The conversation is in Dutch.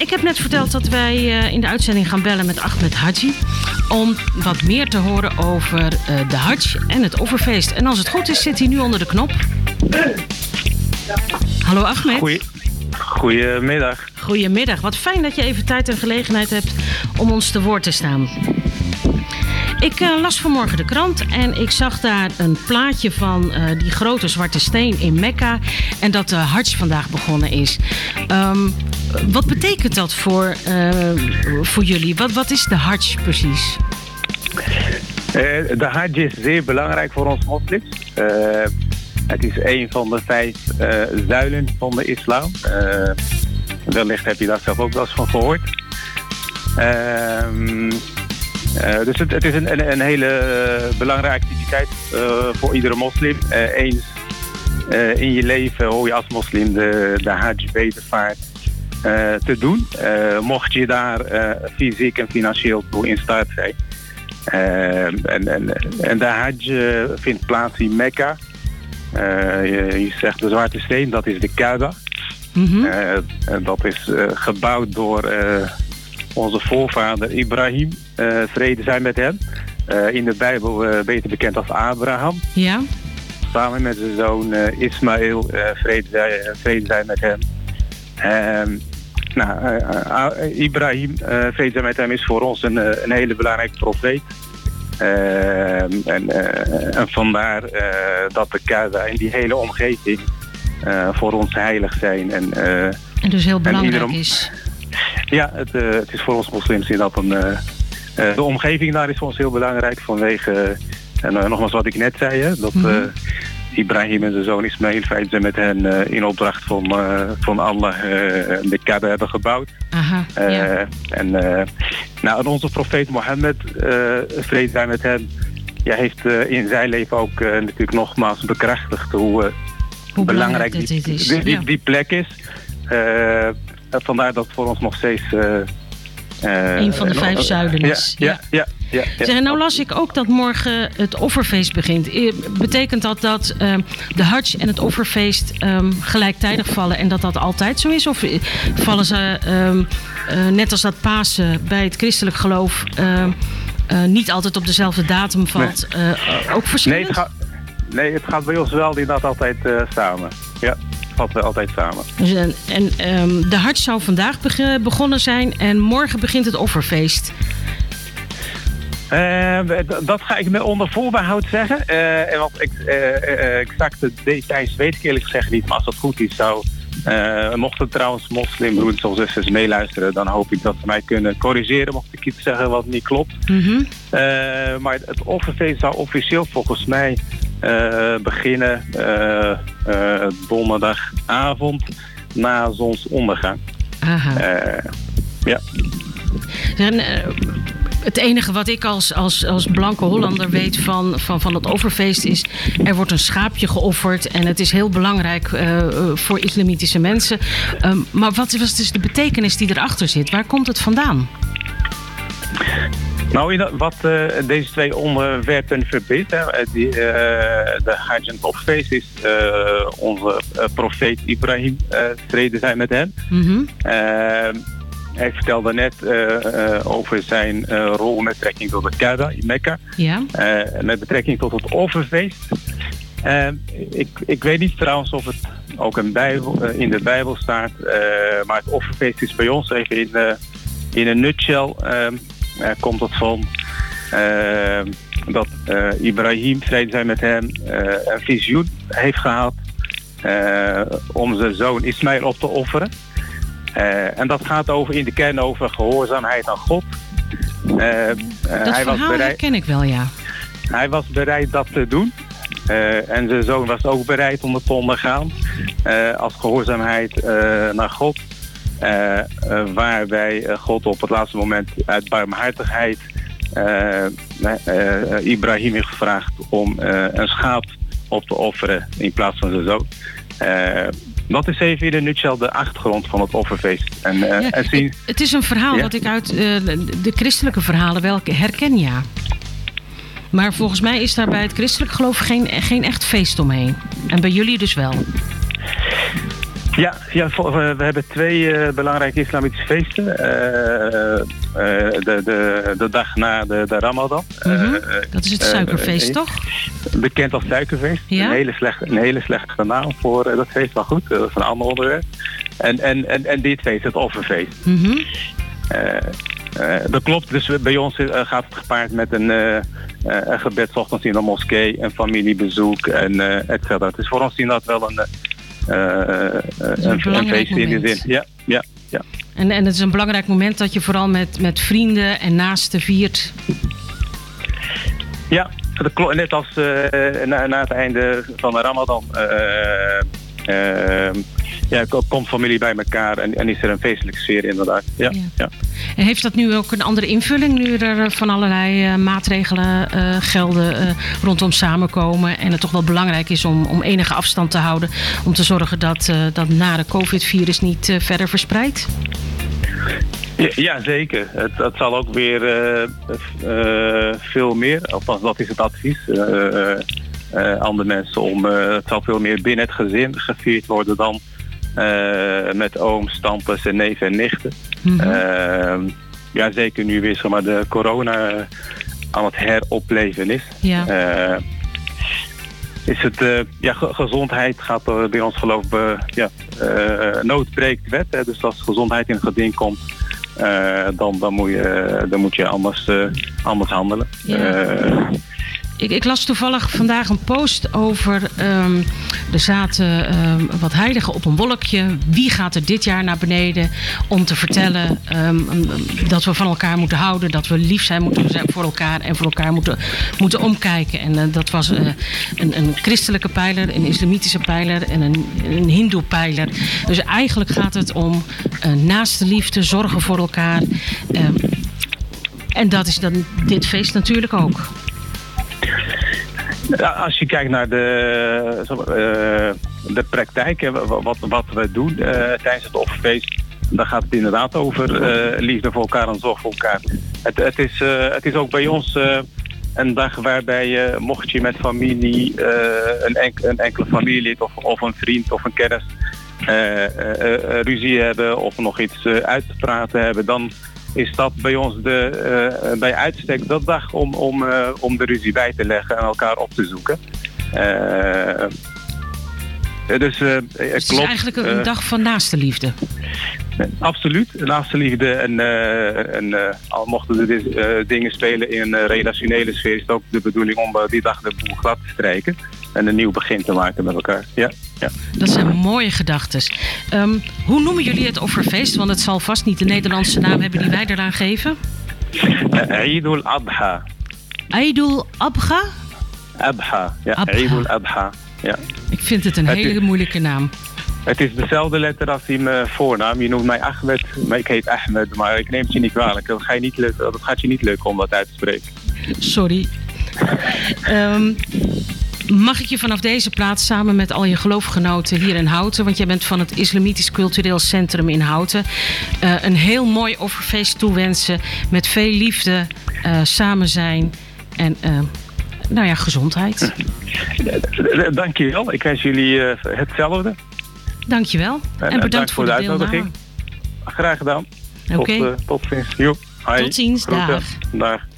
ik heb net verteld dat wij uh, in de uitzending gaan bellen met Ahmed Haji. Om wat meer te horen over uh, de Hajj en het offerfeest. En als het goed is, zit hij nu onder de knop. Hallo Ahmed. Goeie, goedemiddag. Goedemiddag. Wat fijn dat je even tijd en gelegenheid hebt om ons te woord te staan. Ik uh, las vanmorgen de krant en ik zag daar een plaatje van uh, die grote zwarte steen in Mekka. En dat de Hajj vandaag begonnen is. Um, wat betekent dat voor, uh, voor jullie? Wat, wat is de Hajj precies? de Hajj is zeer belangrijk voor ons moslims. het is een van de vijf zuilen van de islam. wellicht heb je daar zelf ook wel eens van gehoord. Ehm dus het, is een, een, hele belangrijke activiteit voor iedere moslim. Eens in je leven hoor je als moslim de, de Hajj betervaart te doen. mocht je daar fysiek en financieel toe in staat zijn. en, en, en de Hajj vindt plaats in Mekka. Je, je, zegt de zwarte steen, dat is de Kaaba. Mm -hmm. dat is gebouwd door onze voorvader Ibrahim, vrede zijn met hem. Uh, in de Bijbel uh, beter bekend als Abraham. Ja. Samen met zijn zoon Ismaël, vrede, vrede zijn met hem. Nou, Ibrahim, vrede met hem, is voor ons een, een hele belangrijke profeet. En, en, vandaar dat de Kaaba en die hele omgeving voor ons heilig zijn. En, en dus heel belangrijk is. Ja, het, het, is voor ons moslims dat een... De omgeving daar is voor ons heel belangrijk vanwege... en nogmaals wat ik net zei, hè, dat... Mm -hmm. Ibrahim en zijn zoon Ismail zijn met hen uh, in opdracht van, uh, van Allah uh, de Kaaba hebben gebouwd. Aha, ja. En nou, onze profeet Mohammed, vrede zijn met hem, ja, heeft in zijn leven ook natuurlijk nogmaals bekrachtigd hoe, hoe belangrijk, belangrijk die, is. Die, die, die, plek is. vandaar dat het voor ons nog steeds... een van de vijf zuilen is. Ja, ja, ja. zeg, nou las ik ook dat morgen het offerfeest begint. Betekent dat dat um, de Hajj en het offerfeest um, gelijktijdig vallen en dat dat altijd zo is? Of vallen ze, uh, net als dat Pasen bij het christelijk geloof, niet altijd op dezelfde datum valt? Nee. Ook verschillend? Nee het, gaat, nee, het gaat bij ons wel inderdaad altijd samen. Ja vatten we altijd samen. Dus, en en um, de Hart zou vandaag begonnen zijn en morgen begint het offerfeest. Uh, dat ga ik me onder voorbehoud zeggen. Uh, want ik, uh, exacte details weet ik eerlijk gezegd niet. Maar als dat goed is, zou... mochten trouwens moslimbroeders of zusters meeluisteren... dan hoop ik dat ze mij kunnen corrigeren... mocht ik iets zeggen wat niet klopt. Mm -hmm. maar het offerfeest zou officieel volgens mij... beginnen donderdagavond na zonsondergang. Aha. ja. En, het enige wat ik als, als, als blanke Hollander weet van, van, van het offerfeest is... er wordt een schaapje geofferd en het is heel belangrijk uh, voor islamitische mensen. Um, maar wat is dus de betekenis die erachter zit? Waar komt het vandaan? Nou, wat uh, deze twee onderwerpen verbindt, die, uh, de Hajj en het offerfeest is onze profeet Ibrahim, vrede zijn met hem. Mm -hmm. Hij vertelde net over zijn rol met betrekking tot de Kaaba in Mekka. Ja. met betrekking tot het offerfeest. ik, ik weet niet trouwens of het ook in, Bijbel, in de Bijbel staat. maar het offerfeest is bij ons even in, in een nutshell. Komt het van dat Ibrahim, vrede zijn met hem, een visioen heeft gehad. om zijn zoon Ismaël op te offeren. En dat gaat over in de kern over gehoorzaamheid aan God. Dat hij was bereid, ken ik wel, ja. Hij was bereid dat te doen. en zijn zoon was ook bereid om het te ondergaan. als gehoorzaamheid naar God. Waarbij God op het laatste moment uit barmhartigheid Ibrahim heeft gevraagd om een schaap op te offeren in plaats van zijn zoon. Dat is even in de nutshell de achtergrond van het offerfeest. En, uh, ja, en zien... Het is een verhaal ja? dat ik uit uh, de christelijke verhalen wel herken, ja. Maar volgens mij is daar bij het christelijk geloof geen, geen echt feest omheen. En bij jullie dus wel. Ja, ja we hebben twee belangrijke islamitische feesten. de, de, de dag na de, de Ramadan. Mhm. Dat is het suikerfeest, toch? Bekend als suikerfeest. Ja? Een, hele slechte, een hele slechte naam voor dat feest, maar goed, dat is een ander onderwerp. En, en, en, en dit feest, het offerfeest. Mm uh, dat klopt, dus bij ons uh, gaat het gepaard met een, uh, een gebed ochtends in de moskee, een familiebezoek en et cetera. Het is voor ons dat wel een, een, een feest in die zin. Ja, ja, ja. En, en het is een belangrijk moment dat je vooral met, met vrienden en naasten viert. Ja, dat. Net als na, na het einde van de Ramadan ja, komt familie bij elkaar en, en, is er een feestelijke sfeer inderdaad. Ja, ja. En heeft dat nu ook een andere invulling nu er eh, van allerlei uh, maatregelen uh, gelden uh, rondom samenkomen en het toch wel belangrijk is om, om enige afstand te houden om te zorgen dat dat nare COVID-virus niet verder verspreidt? Ja, ja, zeker. Het, het, zal ook weer veel meer, althans dat is het advies, aan de mensen om, het zal veel meer binnen het gezin gevierd worden dan uh, met ooms, tantes en neven en nichten. Mm ja, zeker nu weer zeg maar, de corona aan het heropleven is. Ja. Uh, is het, uh, ja, gezondheid gaat bij ons geloof ik, ja, nood breekt wet. Hè, dus als gezondheid in het geding komt, dan, dan, moet je, dan moet je anders, anders handelen. Ja. Ik, ik, las toevallig vandaag een post over. Um, er zaten um, wat heiligen op een wolkje. Wie gaat er dit jaar naar beneden om te vertellen um, dat we van elkaar moeten houden, dat we lief zijn moeten voor elkaar en voor elkaar moeten, moeten omkijken. En uh, dat was uh, een, een, christelijke pijler, een islamitische pijler en een, een hindoe pijler. Dus eigenlijk gaat het om uh, naaste liefde, zorgen voor elkaar. en dat is dan dit feest natuurlijk ook. Als je kijkt naar de, uh, de praktijk, wat, wat we doen uh, tijdens het offerfeest, dan gaat het inderdaad over uh, liefde voor elkaar en zorg voor elkaar. Het, het, is, het is ook bij ons een dag waarbij je, mocht je met familie, een, een enkele familielid of, of een vriend of een kennis ruzie hebben of nog iets uit te praten hebben, dan is dat bij ons de, uh, bij uitstek dat dag om, om, uh, om de ruzie bij te leggen en elkaar op te zoeken. Uh, dus, het is eigenlijk een dag van naaste liefde. Absoluut, naaste liefde. En, en al mochten er dingen spelen in een relationele sfeer, is het ook de bedoeling om die dag de boel glad te strijken en een nieuw begin te maken met elkaar. Ja, ja. Dat zijn mooie gedachten. Um, hoe noemen jullie het offerfeest? Want het zal vast niet de Nederlandse naam hebben die wij eraan geven. Uh, Eidul Adha. Eidul Abha? Abha, ja. Eidul Adha. Ja. Ik vind het een hele moeilijke naam. Het is dezelfde letter als in mijn voornaam. Je noemt mij Ahmed, maar ik heet Ahmed. Maar ik neem het je niet kwalijk. Dat, ga je niet lukken, dat gaat je niet lukken om dat uit te spreken. Sorry. um, Mag ik je vanaf deze plaats samen met al je geloofgenoten hier in Houten, want jij bent van het Islamitisch Cultureel Centrum in Houten, uh, een heel mooi offerfeest toewensen met veel liefde, uh, samen zijn en uh, nou ja, gezondheid. Dankjewel. Ik wens jullie hetzelfde. Dankjewel. En, en bedankt voor de, de uitnodiging. Graag gedaan. Oké. Okay. Tot, tot ziens. Tot ziens. Dag. Dag.